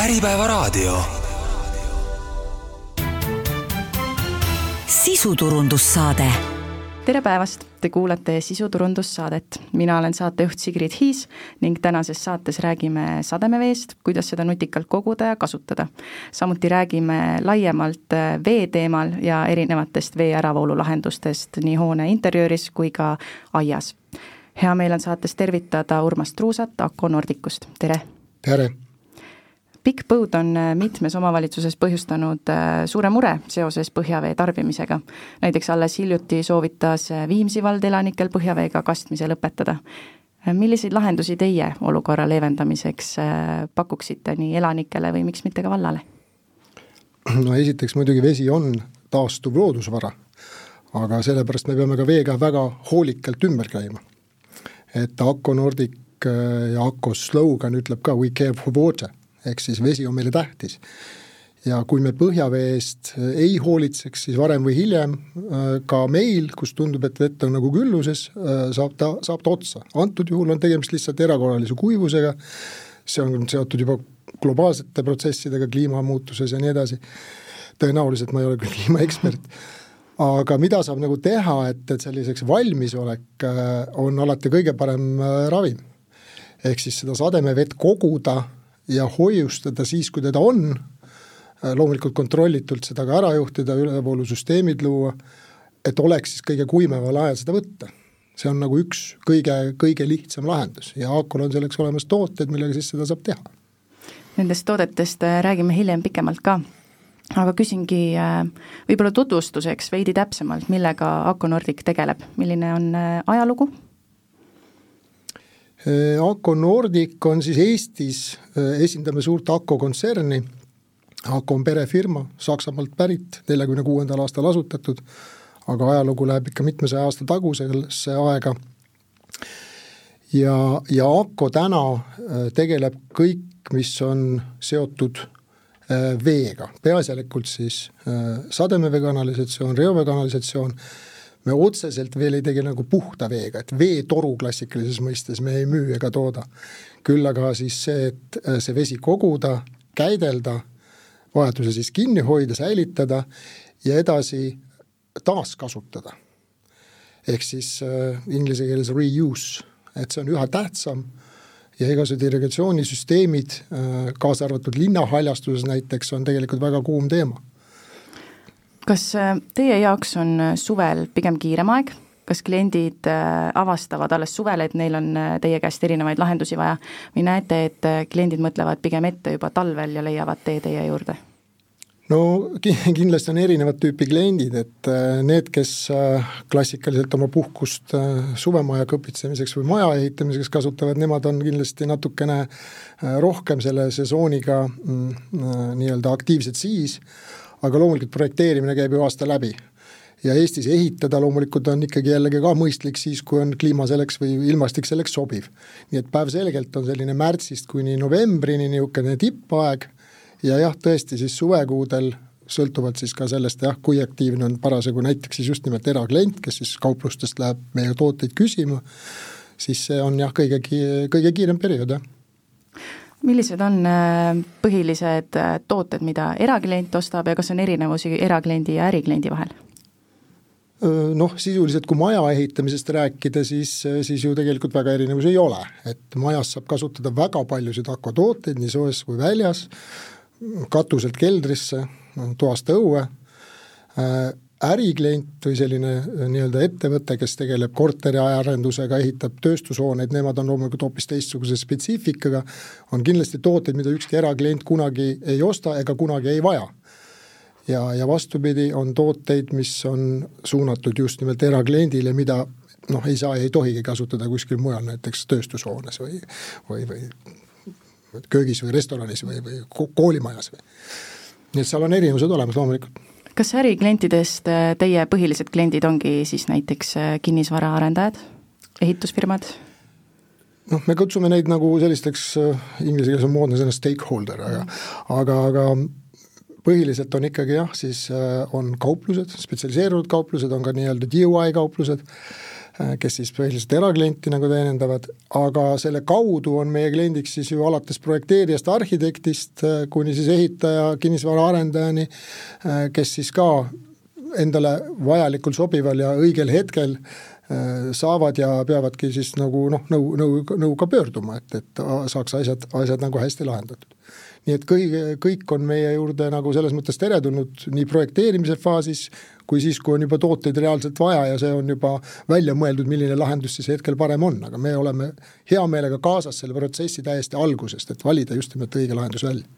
Äripäevaraadio. sisuturundussaade tere päevast, te kuulate sisuturundussaadet, mina olen saatejuht Sigrid Hiis ning tänases saates räägime sademeveest, kuidas seda nutikalt koguda ja kasutada. samuti räägime laiemalt vee teemal ja erinevatest vee äravoolu lahendustest nii hoone interjööris kui ka aias. hea meel on saates tervitada Urmas Truusat Akko Nordicust, tere! tere! Pikk põud on äh, mitmes omavalitsuses põhjustanud äh, suure mure seoses põhjavee tarbimisega. näiteks alles hiljuti soovitas äh, Viimsi vald elanikel põhjaveega kastmise lõpetada. milliseid lahendusi teie olukorra leevendamiseks pakuksite nii elanikele või miks mitte ka vallale? no esiteks muidugi vesi on taastuv loodusvara, aga sellepärast me peame ka veega väga hoolikalt ümber käima. et Akko Nordic ja Akko slogan ütleb ka we care for water ehk siis vesi on meile tähtis. ja kui me põhjavee eest äh, ei hoolitseks, siis varem või hiljem äh, ka meil, kus tundub, et vett on nagu külluses, äh, saab ta, saab ta otsa. antud juhul on tegemist lihtsalt erakorralise kuivusega, see on seotud juba globaalsete protsessidega, kliimamuutuses ja nii edasi, tõenäoliselt ma ei ole küll kliimaekspert, aga mida saab nagu teha, et, et selliseks valmisolek on alati kõige parem ravim. ehk siis seda sademevett koguda ja hoiustada siis, kui teda on, äh, loomulikult kontrollitult seda ka ära juhtida, ülevoolusüsteemid luua, et oleks siis kõige kuimemal ajal seda võtta. see on nagu üks kõige, kõige lihtsam lahendus ja Aakol on selleks olemas tooted, millega siis seda saab teha. Nendest toodetest äh, räägime hiljem pikemalt ka aga küsingi äh, võib-olla tutvustuseks veidi täpsemalt, millega Aco Nordic tegeleb, milline on ajalugu Ako Nordic on siis Eestis, äh, esindame suurt Ako kontserni, Ako on perefirma, Saksamaalt pärit, neljakümne kuuendal aastal asutatud, aga ajalugu läheb ikka mitmesaja aasta tagusesse aega. ja, ja Ako täna äh, tegeleb kõik, mis on seotud veega, peaasjalikult siis sademevee kanalisatsioon, reovee kanalisatsioon me otseselt veel ei tegele nagu puhta veega, et veetoru klassikalises mõistes me ei müü ega tooda. küll aga siis see, et äh, see vesi koguda, käidelda, vajaduse siis kinni hoida, säilitada ja edasi taaskasutada. ehk siis äh, inglise keeles reuse, et see on üha tähtsam ja igasugused irrigatsioonisüsteemid äh,, kaasa arvatud linnahaljastuses näiteks, on tegelikult väga kuum teema kas äh, teie jaoks on äh, suvel pigem kiirem aeg, kas kliendid äh, avastavad alles suvel, et neil on teie käest erinevaid lahendusi vaja? Või näete, et kliendid mõtlevad pigem ette juba talvel ja leiavad tee teie juurde? no kindlasti on erinevat tüüpi kliendid, et need, kes klassikaliselt oma puhkust suvemaja kõpitsemiseks või maja ehitamiseks kasutavad, nemad on kindlasti natukene rohkem selle sesooniga mm, nii-öelda aktiivsed siis, aga loomulikult projekteerimine käib ju aasta läbi. ja Eestis ehitada loomulikult on ikkagi jällegi ka mõistlik siis, kui on kliima selleks või ilmastik selleks sobiv. nii et päevselgelt on selline märtsist kuni novembrini niisugune tippaeg ja jah, tõesti siis suvekuudel sõltuvalt siis ka sellest jah, kui aktiivne on parasjagu näiteks siis just nimelt eraklient, kes siis kauplustest läheb meie tooteid küsima, siis see on jah, kõige, kõige kiirem periood, jah millised on äh, põhilised äh, tooted, mida eraklient ostab ja kas on erinevusi erakliendi ja ärikliendi vahel? noh, sisuliselt kui maja ehitamisest rääkida, siis, siis ju tegelikult väga erinevusi ei ole, et majas saab kasutada väga paljusid akvatooteid nii soojas kui väljas, katuselt keldrisse, toast õue äriklient või selline äh, nii-öelda ettevõte, kes tegeleb korteriarendusega, ehitab tööstushooneid, nemad on loomulikult hoopis teistsuguse spetsiifikaga, on kindlasti tooteid, mida ükski eraklient kunagi ei osta ega kunagi ei vaja. ja, ja vastupidi, on tooteid, mis on suunatud just nimelt erakliendile, mida noh, ei saa ja ei tohigi kasutada kuskil mujal, näiteks tööstushoones või, või, või köögis või restoranis või, või koolimajas või. nii et seal on erinevused olemas loomulikult kas äriklientidest äh, teie põhilised kliendid ongi siis näiteks äh, kinnisvaraarendajad, ehitusfirmad? noh, me kutsume neid nagu sellisteks, äh, inglise keeles on moodne sõna stakeholder, aga aga, aga põhiliselt on ikkagi jah, siis on kauplused, spetsialiseerunud kauplused, on ka nii-öelda DIY kauplused, kes siis põhiliselt eraklienti nagu teenindavad, aga selle kaudu on meie kliendiks siis ju alates projekteerijast, arhitektist kuni siis ehitaja, kinnisvaraarendajani, kes siis ka endale vajalikul, sobival ja õigel hetkel saavad ja peavadki siis nagu noh, nõu, nõu, nõuga pöörduma, et, et saaks asjad, asjad nagu hästi lahendatud. Nii et kõik, kõik on meie juurde nagu selles mõttes teretulnud nii projekteerimise faasis, kui siis, kui on juba tooteid reaalselt vaja ja see on juba välja mõeldud, milline lahendus siis hetkel parem on, aga me oleme hea meelega kaasas selle protsessi täiesti algusest, et valida just nimelt õige lahendus välja.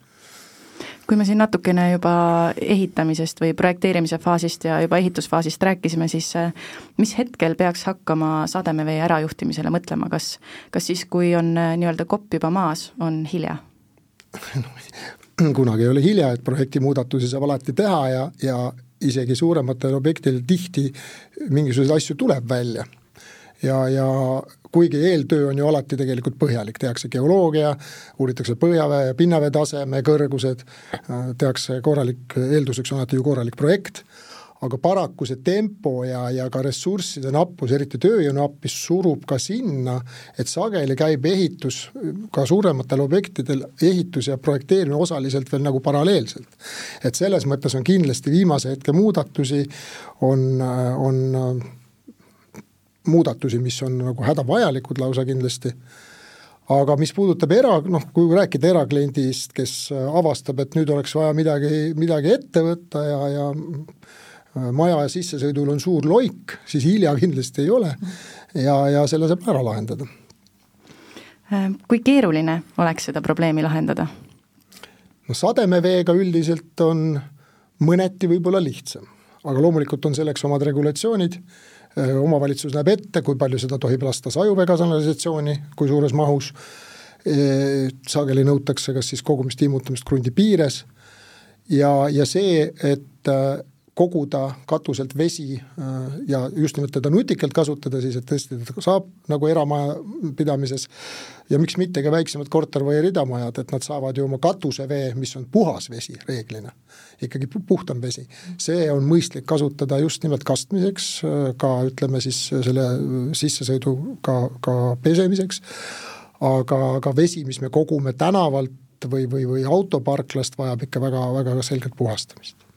Kui me siin natukene juba ehitamisest või projekteerimise faasist ja juba ehitusfaasist rääkisime, siis äh, mis hetkel peaks hakkama sademevee ärajuhtimisele mõtlema, kas, kas siis, kui on äh, nii-öelda kopp juba maas, on hilja? kunagi ei ole hilja, et projekti muudatusi saab alati teha ja, ja isegi suurematel objektidel tihti mingisuguseid asju tuleb välja. ja, ja kuigi eeltöö on ju alati tegelikult põhjalik, tehakse geoloogia, uuritakse põhjavee ja pinnavee taseme kõrgused, tehakse korralik, eelduseks on alati ju korralik projekt aga paraku see tempo ja, ja ka ressursside nappus, eriti tööjõu nappus, surub ka sinna, et sageli käib ehitus ka suurematel objektidel, ehitus ja projekteerimine osaliselt veel nagu paralleelselt. et selles mõttes on kindlasti viimase hetke muudatusi, on, on muudatusi, mis on nagu hädavajalikud lausa kindlasti aga mis puudutab era, noh, kui rääkida erakliendist, kes avastab, et nüüd oleks vaja midagi, midagi ette võtta ja, ja maja sissesõidul on suur loik, siis hilja kindlasti ei ole ja, ja selle saab ära lahendada. Äh, kui keeruline oleks seda probleemi lahendada? no sademeveega üldiselt on mõneti võib-olla lihtsam, aga loomulikult on selleks omad regulatsioonid, äh, omavalitsus näeb ette, kui palju seda tohib lasta sajuveekanalisatsiooni, kui suures mahus, sageli nõutakse kas siis kogumist, immutamist krundi piires ja, ja see, et koguda katuselt vesi äh, ja just nimelt teda nutikalt kasutada siis, et tõesti teda saab nagu eramajapidamises. Ja miks mitte ka väiksemad korter- või ridamajad, et nad saavad ju oma katusevee, mis on puhas vesi reeglina, ikkagi puhtam vesi. see on mõistlik kasutada just nimelt kastmiseks, äh, ka ütleme siis selle sissesõidu ka, ka pesemiseks, aga, aga vesi, mis me kogume tänavalt või, või, või autoparklast, vajab ikka väga, väga selgelt puhastamist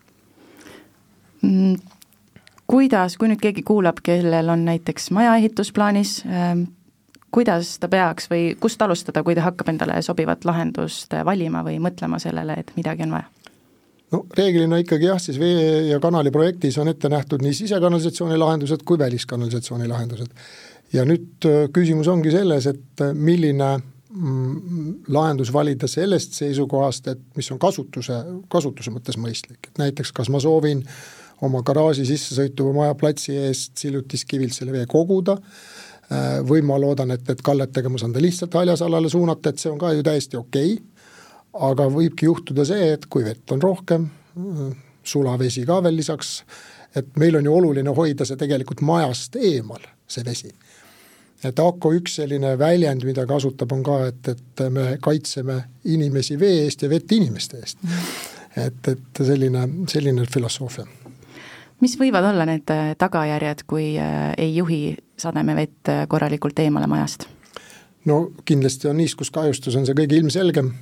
kuidas, kui nüüd keegi kuulab, kellel on näiteks majaehitus plaanis, ähm, kuidas ta peaks või kust alustada, kui ta hakkab endale sobivat lahendust valima või mõtlema sellele, et midagi on vaja? no reeglina ikkagi jah, siis vee- ja kanali projektis on ette nähtud nii sisekanalisatsiooni lahendused kui väliskanalisatsiooni lahendused. ja nüüd äh, küsimus ongi selles, et äh, milline mm, lahendus valida sellest seisukohast, et mis on kasutuse, kasutuse mõttes mõistlik, et näiteks kas ma soovin äh, oma garaaži sissesõituva maja platsi eest sillutiskivilt selle vee koguda, äh, või ma loodan, et, et kalletega ma saan ta lihtsalt haljasalale suunata, et see on ka ju täiesti okei okay., aga võibki juhtuda see, et kui vett on rohkem, äh, sulavesi ka veel lisaks, et meil on ju oluline hoida see tegelikult majast eemal, see vesi et AKO üks selline väljend, mida kasutab, on ka, et, et me kaitseme inimesi vee eest ja vett inimeste eest. et, et selline, selline filosoofia mis võivad olla need äh, tagajärjed, kui äh, ei juhi sademevett äh, korralikult eemale majast? no kindlasti on niiskuskahjustus, on see kõige ilmselgem,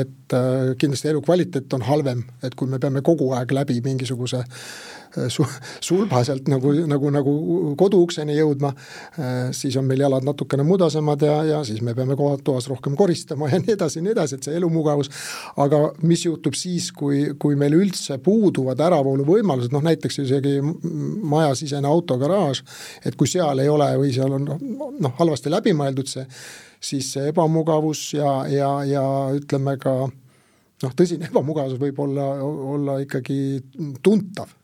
et kindlasti elukvaliteet on halvem, et kui me peame kogu aeg läbi mingisuguse Äh, su-, sulbaselt nagu, nagu, nagu koduukseni jõudma, äh, siis on meil jalad natukene mudasemad ja, ja siis me peame kohad toas rohkem koristama ja nii edasi ja nii edasi, et see elumugavus, aga mis juhtub siis, kui, kui meil üldse puuduvad äravooluvõimalused, noh näiteks isegi majasisene autogaraaž, et kui seal ei ole või seal on noh, halvasti läbi mõeldud see, siis see ebamugavus ja, ja, ja ütleme ka noh, tõsine ebamugavus võib olla, olla ikkagi tuntav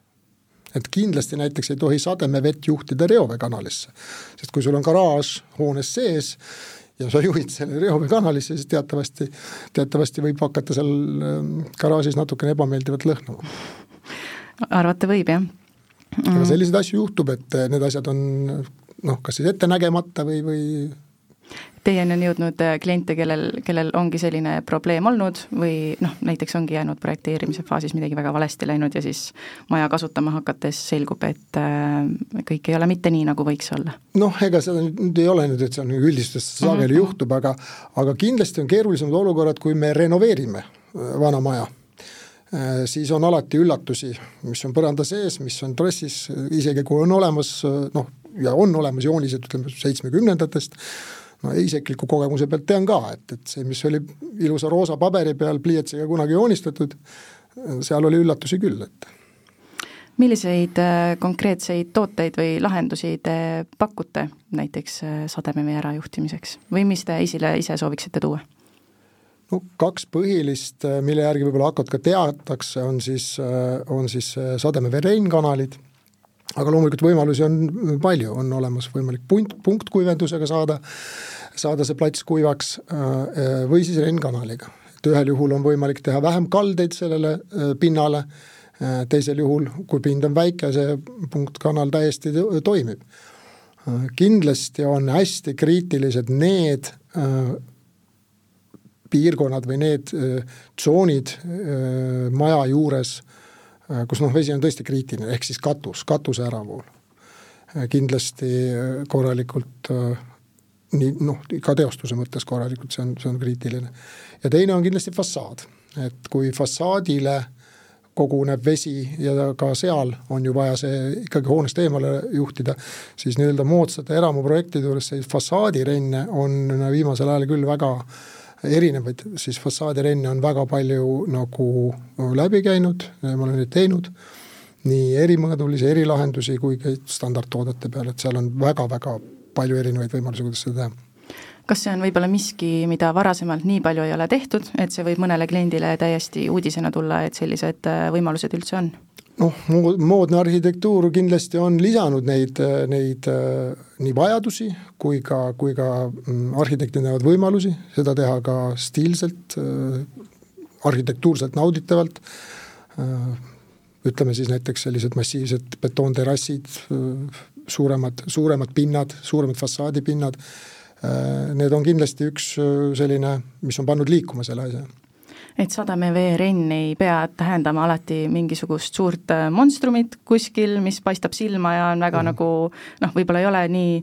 et kindlasti näiteks ei tohi sademevett juhtida reoveekanalisse. sest kui sul on garaaž hoones sees ja sa juhid selle reoveekanalisse, siis teatavasti, teatavasti võib hakata seal ähm, garaažis natukene ebameeldivat lõhnama. arvata võib, jah mm.. aga selliseid asju juhtub, et need asjad on noh, kas siis ette nägemata või, või Teieni on jõudnud äh, kliente, kellel, kellel ongi selline probleem olnud või noh, näiteks ongi jäänud projekteerimise faasis midagi väga valesti läinud ja siis maja kasutama hakates selgub, et äh, kõik ei ole mitte nii, nagu võiks olla? noh, ega seda nüüd ei ole nüüd, et see on üldistes sageli mm -hmm. juhtub, aga aga kindlasti on keerulisemad olukorrad, kui me renoveerime äh, vana maja siis on alati üllatusi, mis on põranda sees, mis on trassis, isegi kui on olemas noh, ja on olemas joonised, ütleme seitsmekümnendatest, no isikliku kogemuse pealt tean ka, et, et see, mis oli ilusa roosa paberi peal pliiatsiga kunagi joonistatud, seal oli üllatusi küll, et milliseid äh, konkreetseid tooteid või lahendusi te pakute näiteks äh, sademevee ärajuhtimiseks või mis te esile ise sooviksite tuua? no kaks põhilist, äh, mille järgi võib-olla hakkavad ka teatakse, on siis, on siis sademevee reinkanalid aga loomulikult võimalusi on palju, on olemas võimalik punt, punktkuivendusega saada, saada see plats kuivaks äh, või siis rennkanaliga. et ühel juhul on võimalik teha vähem kaldeid sellele äh, pinnale, äh, teisel juhul, kui pind on väike, see punktkanal täiesti toimib. kindlasti on hästi kriitilised need piirkonnad või need tsoonid maja juures kus noh, vesi on tõesti kriitiline, ehk siis katus, katuse äravool. Äh, kindlasti äh, korralikult nii noh, ka teostuse mõttes korralikult, see on, see on kriitiline. ja teine on kindlasti fassaad, et kui fassaadile koguneb vesi ja ka seal on ju vaja see ikkagi hoonest eemale juhtida, siis nii-öelda moodsate elamuprojektide juures see fassaadirinne on viimasel ajal küll väga äh, erinevaid siis fassaadireenne on väga palju nagu läbi käinud, ma olen neid teinud, nii erimõõdulisi, erilahendusi kui ka standardtoodete peal, et seal on väga-väga palju erinevaid võimalusi, kuidas seda teha kas see on võib-olla miski, mida varasemalt nii palju ei ole tehtud, et see võib mõnele kliendile täiesti uudisena tulla, et sellised äh, võimalused üldse on? noh, moodne arhitektuur kindlasti on lisanud neid, neid nii vajadusi kui ka, kui ka mm, arhitektid näevad võimalusi seda teha ka stiilselt, arhitektuurselt nauditavalt. ütleme siis näiteks sellised massiivsed betoonterrassid, suuremad, suuremad pinnad, suuremad fassaadipinnad. Need on kindlasti üks selline, mis on pannud liikuma selle asja et sademeveerenn ei pea tähendama alati mingisugust suurt äh, monstrumit kuskil, mis paistab silma ja on väga mm. nagu noh, võib-olla ei ole nii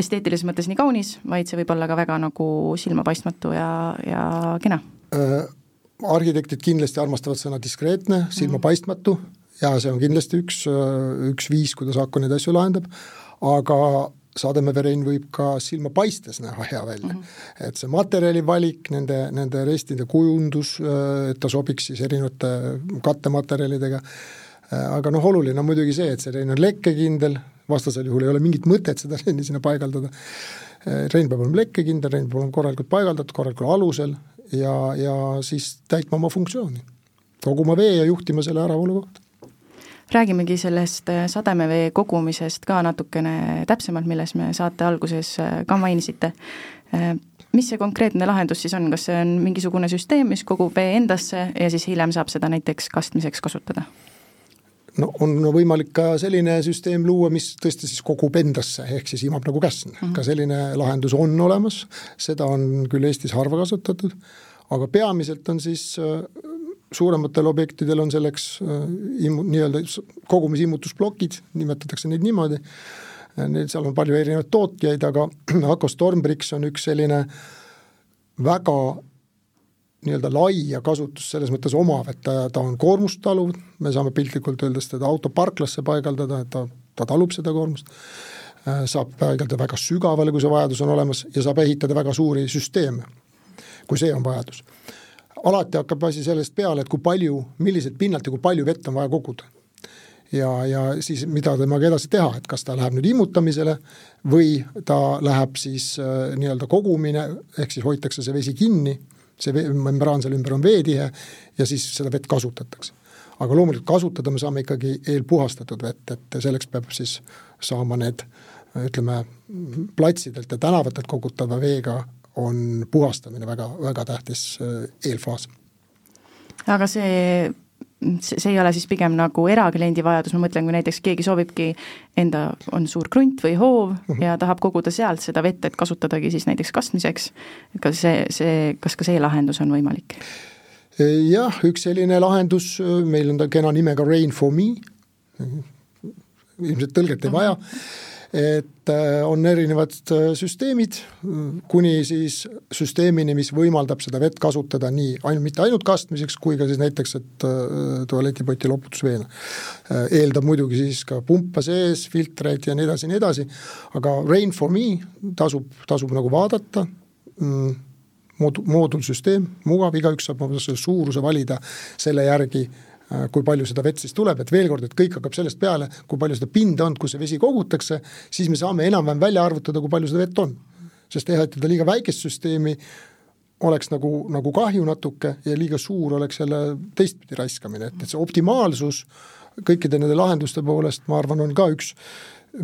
esteetilises mõttes nii kaunis, vaid see võib olla ka väga nagu silmapaistmatu ja, ja kena äh,. arhitektid kindlasti armastavad sõna diskreetne, silmapaistmatu mm. ja see on kindlasti üks, äh, üks viis, kuidas Aku neid asju lahendab, aga sademeverein võib ka silma paistes näha hea välja mm. -hmm. et see materjali valik, nende, nende restide kujundus, äh, et ta sobiks siis erinevate kattematerjalidega, äh, aga noh, oluline on muidugi see, et see rein on lekkekindel, vastasel juhul ei ole mingit mõtet seda reini sinna paigaldada, äh, rein peab olema lekkekindel, rein peab olema korralikult paigaldatud, korralikul alusel ja, ja siis täitma oma funktsiooni. koguma vee ja juhtima selle äravoolu kohta räägimegi sellest äh, sademevee kogumisest ka natukene täpsemalt, milles me saate alguses äh, ka mainisite. Äh, mis see konkreetne lahendus siis on, kas see on mingisugune süsteem, mis kogub vee endasse ja siis hiljem saab seda näiteks kastmiseks kasutada? no on võimalik ka selline süsteem luua, mis tõesti siis kogub endasse, ehk siis imab nagu käsn mm, -hmm. ka selline lahendus on olemas, seda on küll Eestis harva kasutatud, aga peamiselt on siis suurematel objektidel on selleks äh, immu-, nii-öelda kogumisimutusplokid, nimetatakse neid niimoodi, neil seal on palju erinevaid tootjaid, aga Ako Stormbrix on üks selline väga nii-öelda laia kasutust selles mõttes omav, et ta, ta on koormust taluv, me saame piltlikult öeldes teda autoparklasse paigaldada, et ta, ta talub seda koormust, äh, saab paigaldada väga sügavale, kui see vajadus on olemas, ja saab ehitada väga suuri süsteeme, kui see on vajadus alati hakkab asi sellest peale, et kui palju, milliselt pinnalt ja kui palju vett on vaja koguda. ja, ja siis mida temaga edasi teha, et kas ta läheb nüüd immutamisele või ta läheb siis äh, nii-öelda kogumine, ehk siis hoitakse see vesi kinni, see membraan seal ümber on veetihe ja siis seda vett kasutatakse. aga loomulikult kasutada me saame ikkagi eelpuhastatud vett, et selleks peab siis saama need ütleme, platsidelt ja tänavatelt kogutava veega on puhastamine väga, väga tähtis äh, eelfaas. aga see see, ei ole siis pigem nagu erakliendi vajadus, ma mõtlen, kui näiteks keegi soovibki enda, on suur krunt või hoov mm -hmm. ja tahab koguda sealt seda vett, et kasutadagi siis näiteks kastmiseks, kas see, see, kas ka see lahendus on võimalik? jah, üks selline lahendus, meil on ta kena nimega Rain for me, ilmselt tõlget ei vaja mm, -hmm et äh, on erinevad äh, süsteemid, kuni siis süsteemini, mis võimaldab seda vett kasutada nii, ainult, mitte ainult kastmiseks, kui ka siis näiteks, et äh, tualetipoti loputusveena. eeldab muidugi siis ka pumpa sees, filtreid ja nii edasi nii edasi, aga Rain for me tasub, tasub nagu vaadata mm,, mood-, moodulsüsteem, mugav, igaüks saab oma suuruse valida selle järgi, kui palju seda vett siis tuleb, et veel kord, et kõik hakkab sellest peale, kui palju seda pinda on, kus see vesi kogutakse, siis me saame enam-vähem välja arvutada, kui palju seda vett on. sest ehitada liiga väikest süsteemi oleks nagu, nagu kahju natuke ja liiga suur oleks jälle teistpidi raiskamine, et, et see optimaalsus kõikide nende lahenduste poolest, ma arvan, on ka üks,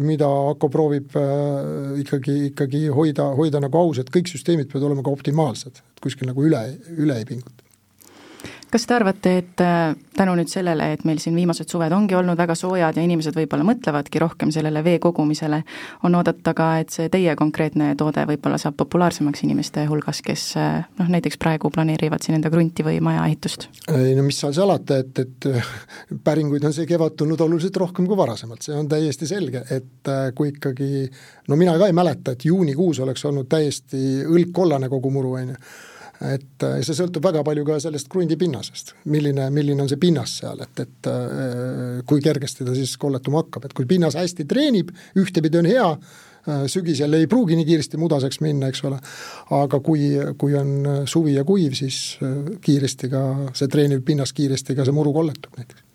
mida Ako proovib äh, ikkagi, ikkagi hoida, hoida nagu aus, et kõik süsteemid peavad olema ka optimaalsed, et kuskil nagu üle, üle ei pinguta kas te arvate, et äh, tänu nüüd sellele, et meil siin viimased suved ongi olnud väga soojad ja inimesed võib-olla mõtlevadki rohkem sellele vee kogumisele, on oodata ka, et see teie konkreetne toode võib-olla saab populaarsemaks inimeste hulgas, kes äh, noh, näiteks praegu planeerivad siin enda krunti või maja ehitust? ei no mis seal salata, et, et äh, päringuid on see kevad tulnud oluliselt rohkem kui varasemalt, see on täiesti selge, et kui ikkagi no mina ka ei mäleta, et juunikuus oleks olnud täiesti õlgkollane kogu muru, on ju et äh, see sõltub väga palju ka sellest krundi pinnasest, milline, milline on see pinnas seal, et, et äh, kui kergesti ta siis kolletuma hakkab, et kui pinnas hästi treenib, ühtepidi on hea, äh, sügisel ei pruugi nii kiiresti mudaseks minna, eks ole, aga kui, kui on suvi ja kuiv, siis kiiresti ka see treeniv pinnas kiiresti ka see muru kolletub näiteks.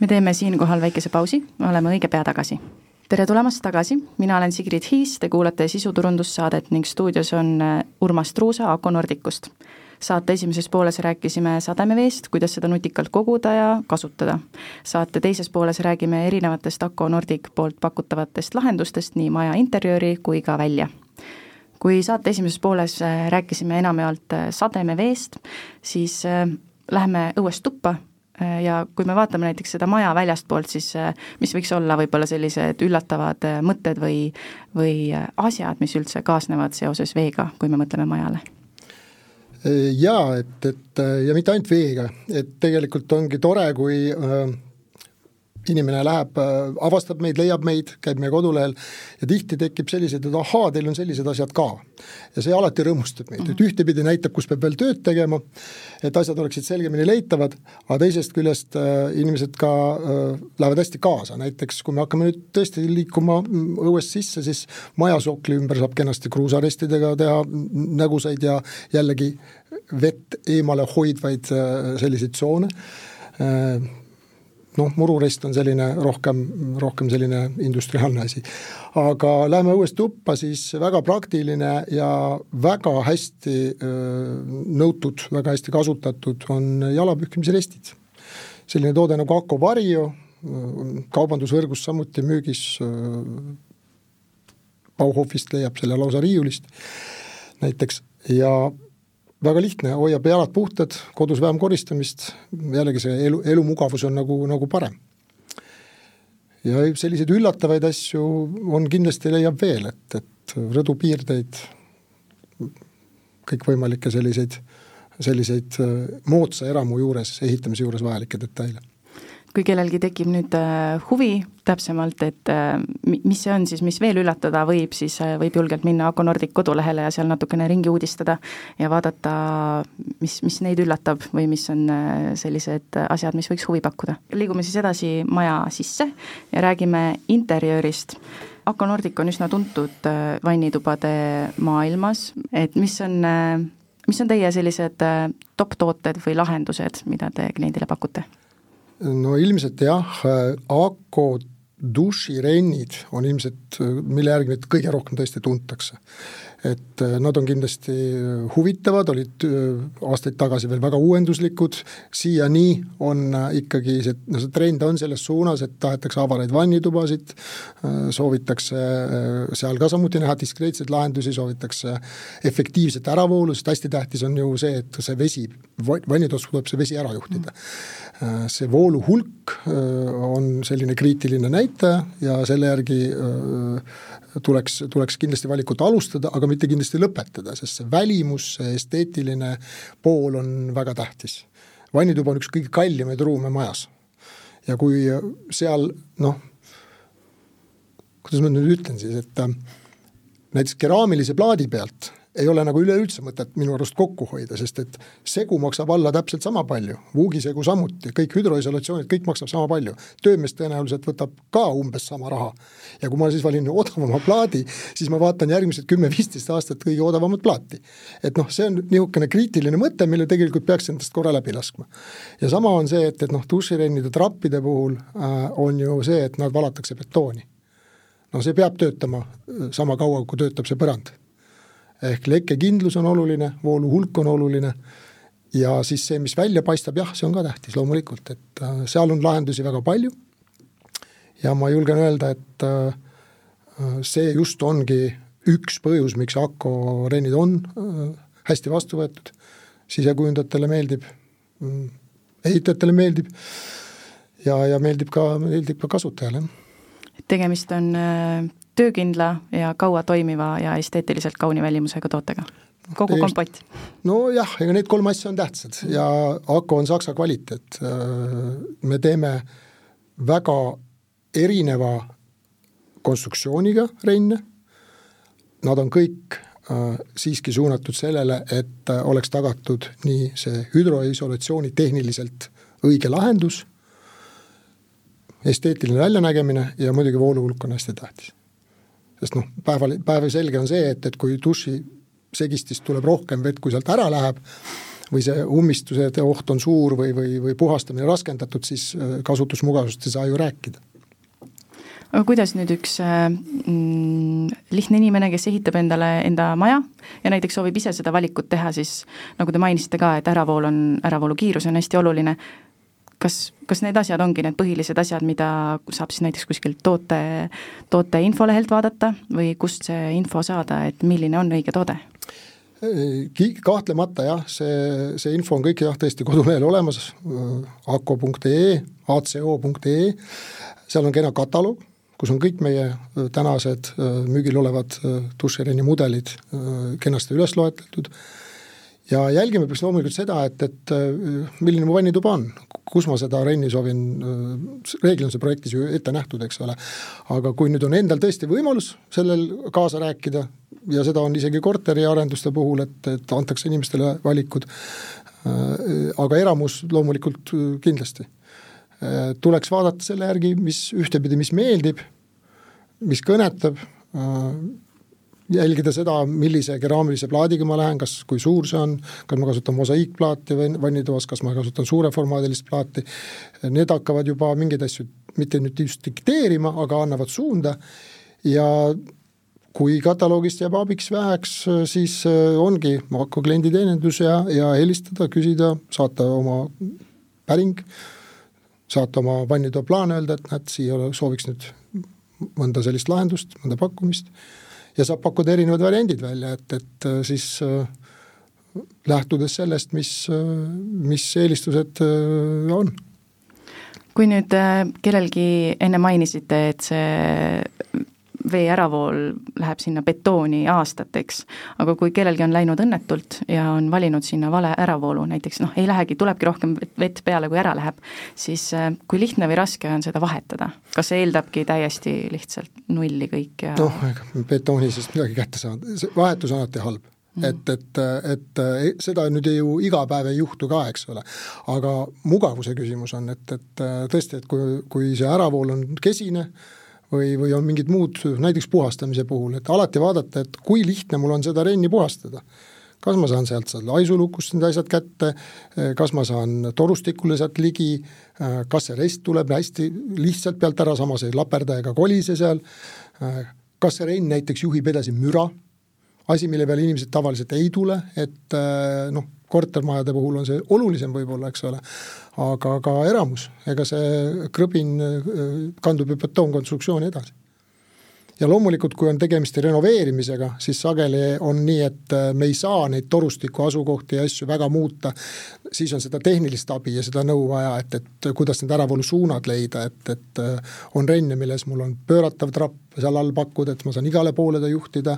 me teeme siinkohal väikese pausi, oleme õige pea tagasi tere tulemast tagasi, mina olen Sigrid Hiis, te kuulate sisuturundussaadet ning stuudios on äh, Urmas Truusa Aku Nordicust. saate esimeses pooles rääkisime sademeveest, kuidas seda nutikalt koguda ja kasutada. saate teises pooles räägime erinevatest Aku Nordic poolt pakutavatest lahendustest nii maja interjööri kui ka välja kui saate esimeses pooles äh, rääkisime enamjaolt äh, sademeveest, siis läheme õuest tuppa ja kui me vaatame näiteks seda maja väljastpoolt, siis äh, mis võiks olla võib-olla sellised üllatavad äh, mõtted või, või asjad, mis üldse kaasnevad seoses veega, kui me mõtleme majale? jaa, et, et ja mitte ainult veega, et tegelikult ongi tore, kui äh, inimene läheb, äh, avastab meid, leiab meid, käib meie kodulehel ja tihti tekib selliseid, et ahaa, teil on sellised asjad ka. ja see alati rõõmustab meid, et mhm. ühtepidi näitab, kus peab veel tööd tegema, et asjad oleksid selgemini leitavad, aga teisest küljest äh, inimesed ka äh, lähevad hästi kaasa, näiteks kui me hakkame nüüd tõesti liikuma mm, õuest sisse, siis majasokli ümber saab kenasti kruusarestidega teha nägusaid ja jällegi vett eemale hoidvaid äh, selliseid tsoone äh, noh, mururist on selline rohkem, rohkem selline industriaalne asi. aga lähme õuest tuppa, siis väga praktiline ja väga hästi nõutud, väga hästi kasutatud on jalapühkimise restid. selline toode nagu Ako Vario, kaubandusvõrgus samuti müügis, Bauhofist leiab selle lausa riiulist näiteks ja väga lihtne, hoiab jalad puhtad, kodus vähem koristamist, jällegi see elu, elumugavus on nagu, nagu parem. ja selliseid üllatavaid asju on kindlasti, leiab veel, et, et rõdupiirdeid, kõikvõimalikke selliseid, selliseid moodsa eramu juures, ehitamise juures vajalikke detaile kui kellelgi tekib nüüd äh, huvi täpsemalt, et äh, mis see on siis, mis veel üllatada võib, siis äh, võib julgelt minna Ako Nordic kodulehele ja seal natukene ringi uudistada ja vaadata, mis, mis neid üllatab või mis on sellised asjad, mis võiks huvi pakkuda. liigume siis edasi maja sisse ja räägime interjöörist. Ako Nordic on üsna tuntud vannitubade maailmas, et mis on mis on teie sellised top-tooted või lahendused, mida te kliendile pakute? No ilmselt jah, Ako duširennid on ilmselt, mille järgi neid kõige rohkem tõesti tuntakse. Et äh, nad on kindlasti huvitavad, olid aastaid tagasi veel väga uuenduslikud, siiani on ikkagi see, no see trend on selles suunas, et tahetakse avaraid vannitubasid, soovitakse seal ka samuti näha diskreetseid lahendusi, soovitakse efektiivset äravoolu, sest hästi tähtis on ju see, et see vesi, vannitoas tuleb see vesi ära juhtida. see voolu hulk on selline kriitiline näitaja ja selle järgi tuleks, tuleks kindlasti valikut alustada, aga mitte kindlasti lõpetada, sest see välimus, see esteetiline pool on väga tähtis. vannituba on üks kõige kallimaid ruume majas. ja kui seal noh, kuidas ma nüüd ütlen siis, et näiteks keraamilise plaadi pealt ei ole nagu üleüldse mõtet minu arust kokku hoida, sest et segu maksab alla täpselt sama palju, vuugisegu samuti, kõik hüdroisolatsioonid, kõik maksab sama palju. töömees tõenäoliselt võtab ka umbes sama raha. ja kui ma siis valin odavama plaadi, siis ma vaatan järgmised kümme-viisteist aastat kõige odavamat plaati. et noh, see on niisugune kriitiline mõte, mille tegelikult peaks endast korra läbi laskma. ja sama on see, et, et noh, duširennide trappide puhul äh, on ju see, et nad valatakse betooni. no see peab töötama äh, sama kaua, kui töötab see põrand ehk lekkekindlus on oluline, voolu hulk on oluline. Ja siis see, mis välja paistab, jah, see on ka tähtis loomulikult, et äh, seal on lahendusi väga palju. Ja ma julgen öelda, et äh, see just ongi üks põhjus, miks Akko rennid on äh, hästi vastu võetud, sisekujundajatele meeldib, mm, ehitajatele meeldib ja, ja meeldib ka, meeldib ka kasutajale. tegemist on töökindla ja kaua toimiva ja esteetiliselt kauni välimusega tootega kogu kompott? nojah, ega need kolm asja on tähtsad ja Ako on saksa kvaliteet. me teeme väga erineva konstruktsiooniga renne, nad on kõik äh, siiski suunatud sellele, et äh, oleks tagatud nii see hüdroisolatsiooni tehniliselt õige lahendus, esteetiline väljanägemine ja muidugi vooluhulk on hästi tähtis sest noh, päeval, päevselge on see, et, et kui duši segistist tuleb rohkem vett, kui sealt ära läheb, või see ummistuse oht on suur või, või, või puhastamine raskendatud, siis äh, kasutusmugavusest ei saa ju rääkida. Aga kuidas nüüd üks äh, mm, lihtne inimene, kes ehitab endale enda maja ja näiteks soovib ise seda valikut teha, siis nagu te mainisite ka, et äravool on, äravoolukiirus on hästi oluline, kas, kas need asjad ongi need põhilised asjad, mida saab siis näiteks kuskilt toote, toote infolehelt vaadata või kust see info saada, et milline on õige toode? kahtlemata jah, see, see info on kõik jah, tõesti kodulehel olemas, ako.ee, aco.ee, seal on kena kataloog, kus on kõik meie tänased müügil olevad dušereeni mudelid kenasti üles loetletud ja jälgima peaks loomulikult seda, et, et milline mu vannituba on, kus ma seda renni soovin, reeglina on see projektis ju ette nähtud, eks ole, aga kui nüüd on endal tõesti võimalus sellel kaasa rääkida ja seda on isegi korteriarenduste puhul, et, et antakse inimestele valikud, aga eramus loomulikult kindlasti. tuleks vaadata selle järgi, mis ühtepidi, mis meeldib, mis kõnetab, jälgida seda, millise keraamilise plaadiga ma lähen, kas, kui suur see on, kas ma kasutan mosaiikplaati vannitoas, kas ma kasutan suureformaadilist plaati, need hakkavad juba mingeid asju mitte nüüd just dikteerima, aga annavad suunda. Ja kui kataloogist jääb abiks väheks, siis äh, ongi Maako klienditeenindus ja, ja helistada, küsida, saata oma päring, saata oma vannitoa plaan, öelda, et näed, siia sooviks nüüd mõnda sellist lahendust, mõnda pakkumist ja saab pakkuda erinevad variandid välja, et, et äh, siis äh, lähtudes sellest, mis, äh, mis eelistused on. Kui nüüd kellelgi, enne mainisite, et see vee äravool läheb sinna betooni aastateks, aga kui kellelgi on läinud õnnetult ja on valinud sinna vale äravoolu, näiteks noh, ei lähegi, tulebki rohkem vett peale, kui ära läheb, siis äh, kui lihtne või raske on seda vahetada? kas see eeldabki täiesti lihtsalt nulli kõik ja noh, ega betooni seest midagi kätte saada, see vahetus on alati halb Mm. et, et, et seda nüüd ju iga päev ei juhtu ka, eks ole. aga mugavuse küsimus on, et, et tõesti, et kui, kui see äravool on kesine, või, või on mingid muud, näiteks puhastamise puhul, et alati vaadata, et kui lihtne mul on seda renni puhastada. kas ma saan sealt seal aisulukust need asjad kätte, kas ma saan torustikule sealt ligi, kas see rest tuleb hästi lihtsalt pealt ära, samas ei laperda ega kolise seal, kas see renn näiteks juhib edasi müra, asi, mille peale inimesed tavaliselt ei tule, et noh, kortermajade puhul on see olulisem võib-olla, eks ole, aga ka eramus, ega see krõbin kandub ju betoonkonstruktsiooni edasi. Ja loomulikult, kui on tegemist renoveerimisega, siis sageli on nii, et äh, me ei saa neid torustiku asukohti ja asju väga muuta, siis on seda tehnilist abi ja seda nõu vaja, et, et kuidas need äravoolusuunad leida, et, et äh, on renne, milles mul on pööratav trapp seal all pakkuda, et ma saan igale poole ta juhtida,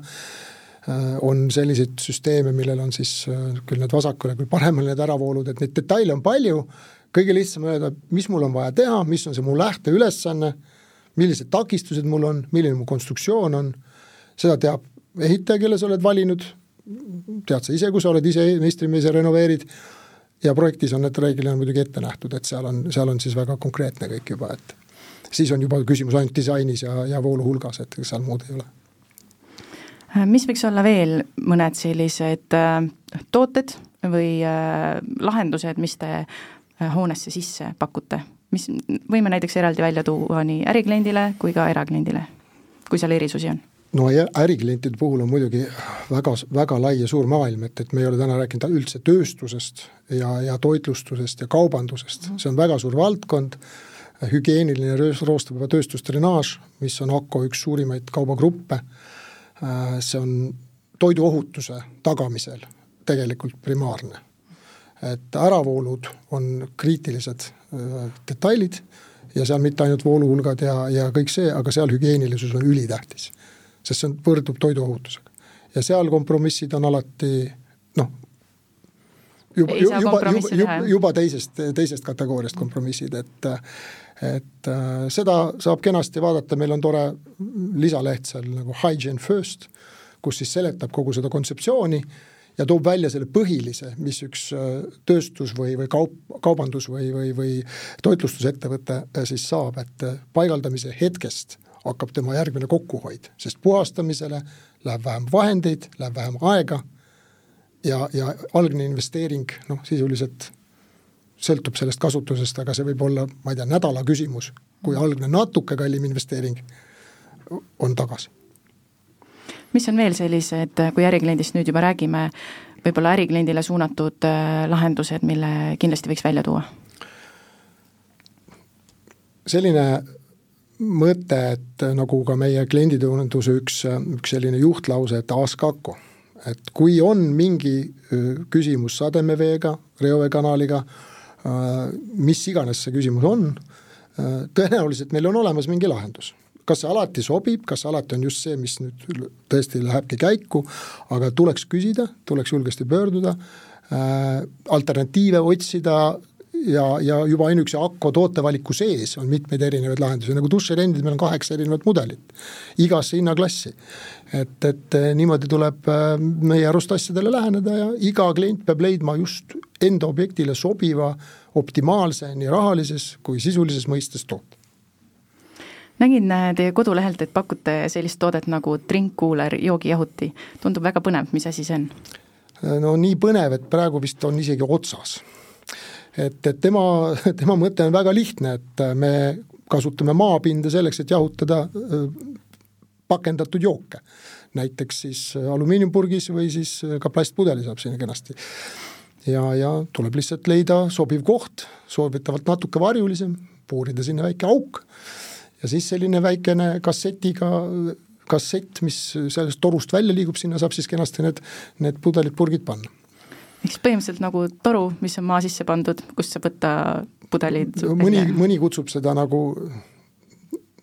on selliseid süsteeme, millel on siis küll need vasakule, küll paremale need äravoolud, et neid detaile on palju, kõige lihtsam öelda, mis mul on vaja teha, mis on see mu lähteülesanne millised takistused mul on, milline mu konstruktsioon on, seda teab ehitaja, kelle sa oled valinud, tead sa ise, kui sa oled ise meistrimees ja renoveerid, ja projektis on need reeglina muidugi ette nähtud, et seal on, seal on siis väga konkreetne kõik juba, et siis on juba küsimus ainult disainis ja, ja voolu hulgas, et seal muud ei ole. Mis võiks olla veel mõned sellised äh, tooted või äh, lahendused, mis te äh, hoonesse sisse pakute? mis võime näiteks eraldi välja tuua nii ärikliendile kui ka erakliendile, kui seal erisusi on? no äriklientide puhul on muidugi väga, väga lai ja suur maailm, et, et me ei ole täna rääkinud üldse tööstusest ja, ja toitlustusest ja kaubandusest, see on väga suur valdkond, hügieeniline roostupeva tööstustrenaaž, mis on Akko üks suurimaid kaubagruppe, see on toiduohutuse tagamisel tegelikult primaarne. et äravoolud on kriitilised Äh, detailid ja seal mitte ainult vooluhulgad ja, ja kõik see, aga seal hügieenilisus on ülitähtis. sest see on, võrdub toiduohutusega. ja seal kompromissid on alati noh, juba, juba, juba, juba, juba teisest, teisest kategooriast kompromissid, et et äh, seda saab kenasti vaadata, meil on tore lisaleht seal nagu Hygiene First, kus siis seletab kogu seda kontseptsiooni ja toob välja selle põhilise, mis üks äh, tööstus või, või kaup, kaubandus või, või, või toitlustusettevõte äh, siis saab, et paigaldamise hetkest hakkab tema järgmine kokkuhoid, sest puhastamisele läheb vähem vahendeid, läheb vähem aega ja, ja algne investeering noh, sisuliselt sõltub sellest kasutusest, aga see võib olla, ma ei tea, nädala küsimus, kui algne natuke kallim investeering on tagasi mis on veel sellised, kui ärikliendist nüüd juba räägime, võib-olla ärikliendile suunatud äh, lahendused, mille kindlasti võiks välja tuua? selline mõte, et nagu ka meie klienditunduse üks, üks selline juhtlause, et ask Aku. Et kui on mingi küsimus sademeveega, reoveekanaliga, mis iganes see küsimus on, tõenäoliselt meil on olemas mingi lahendus. Kas see alati sobib, kas alati on just see, mis nüüd tõesti lähebki käiku, aga tuleks küsida, tuleks julgesti pöörduda äh,, alternatiive otsida ja, ja juba ainuüksi Akko tootevaliku sees on mitmeid erinevaid lahendusi, nagu duširendid, meil on kaheksa erinevat mudelit, igasse hinnaklassi. et, et äh, niimoodi tuleb äh, meie arust asjadele läheneda ja iga klient peab leidma just enda objektile sobiva, optimaalse nii rahalises kui sisulises mõistes toote nägin äh, teie kodulehelt, et pakute sellist toodet nagu Drink Cooler joogijahuti. tundub väga põnev, mis asi see on? no nii põnev, et praegu vist on isegi otsas. Et, et tema, tema mõte on väga lihtne, et me kasutame maapinda selleks, et jahutada pakendatud jooke. näiteks siis alumiiniumpurgis või siis ka plastpudeli saab sinna kenasti. ja, ja tuleb lihtsalt leida sobiv koht, soovitavalt natuke varjulisem, puurida sinna väike auk ja siis selline väikene kassetiga kassett, mis sellest torust välja liigub, sinna saab siis kenasti need, need pudelid, purgid panna. Ehk siis põhimõtteliselt nagu toru, mis on maa sisse pandud, kust saab võtta pudelid no, mõni, mõni kutsub seda nagu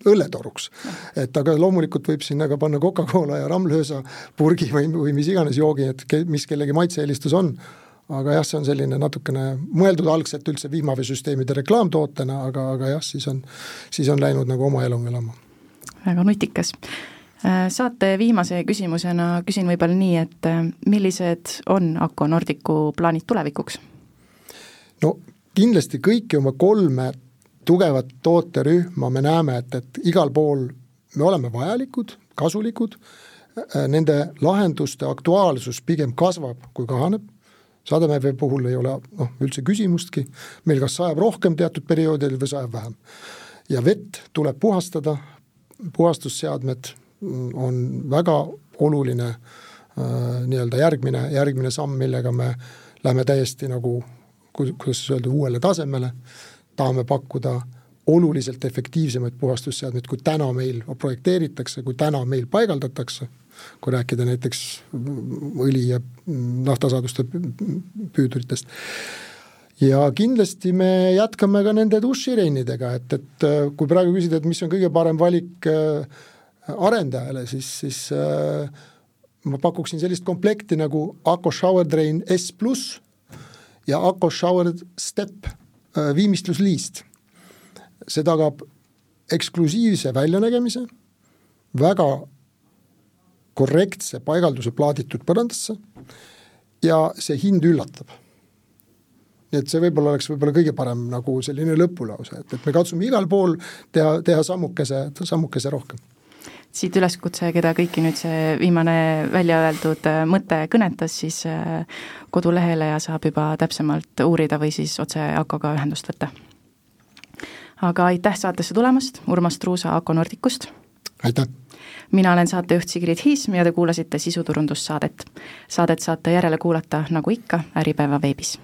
õlletoruks. et aga loomulikult võib sinna ka panna Coca-Cola ja Ramlöösa purgi või, või mis iganes joogi, et ke, mis kellegi maitse-eelistus on aga jah, see on selline natukene mõeldud algselt üldse vihmaveesüsteemide reklaamtootena, aga, aga jah, siis on, siis on läinud nagu oma elu elama. väga nutikas. Äh, saate viimase küsimusena küsin võib-olla nii, et äh, millised on Acco Nordicu plaanid tulevikuks? no kindlasti kõiki oma kolme tugevat tooterühma me näeme, et, et igal pool me oleme vajalikud, kasulikud, äh, nende lahenduste aktuaalsus pigem kasvab, kui kahaneb sademevee puhul ei ole noh, üldse küsimustki, meil kas sajab rohkem teatud perioodil või sajab vähem. ja vett tuleb puhastada, puhastusseadmed on väga oluline nii-öelda järgmine, järgmine samm, millega me lähme täiesti nagu kuidas öelda, uuele tasemele, tahame pakkuda oluliselt efektiivsemaid puhastusseadmeid, kui täna meil projekteeritakse, kui täna meil paigaldatakse, kui rääkida näiteks õli ja naftasaaduste püüduritest. ja kindlasti me jätkame ka nende duširennidega, et, et kui praegu küsida, et mis on kõige parem valik äh, arendajale, siis, siis äh, ma pakuksin sellist komplekti nagu Aco Shower Drain S pluss ja Aco Shower Step äh, viimistlusliist. see tagab eksklusiivse väljanägemise, väga korrektse paigalduse plaaditud põrandasse ja see hind üllatab. nii et see võib-olla oleks võib-olla kõige parem nagu selline lõpulause, et, et me katsume igal pool teha, teha sammukese, sammukese rohkem siit üleskutse, keda kõiki nüüd see viimane välja öeldud äh, mõte kõnetas, siis äh, kodulehele ja saab juba täpsemalt uurida või siis otse Akoga ühendust võtta. aga aitäh saatesse tulemast, Urmas Truusa Ako Nordicust! aitäh! mina olen saatejuht Sigrid Hiism ja te kuulasite sisuturundussaadet. Saadet saate järele kuulata, nagu ikka, Äripäeva veebis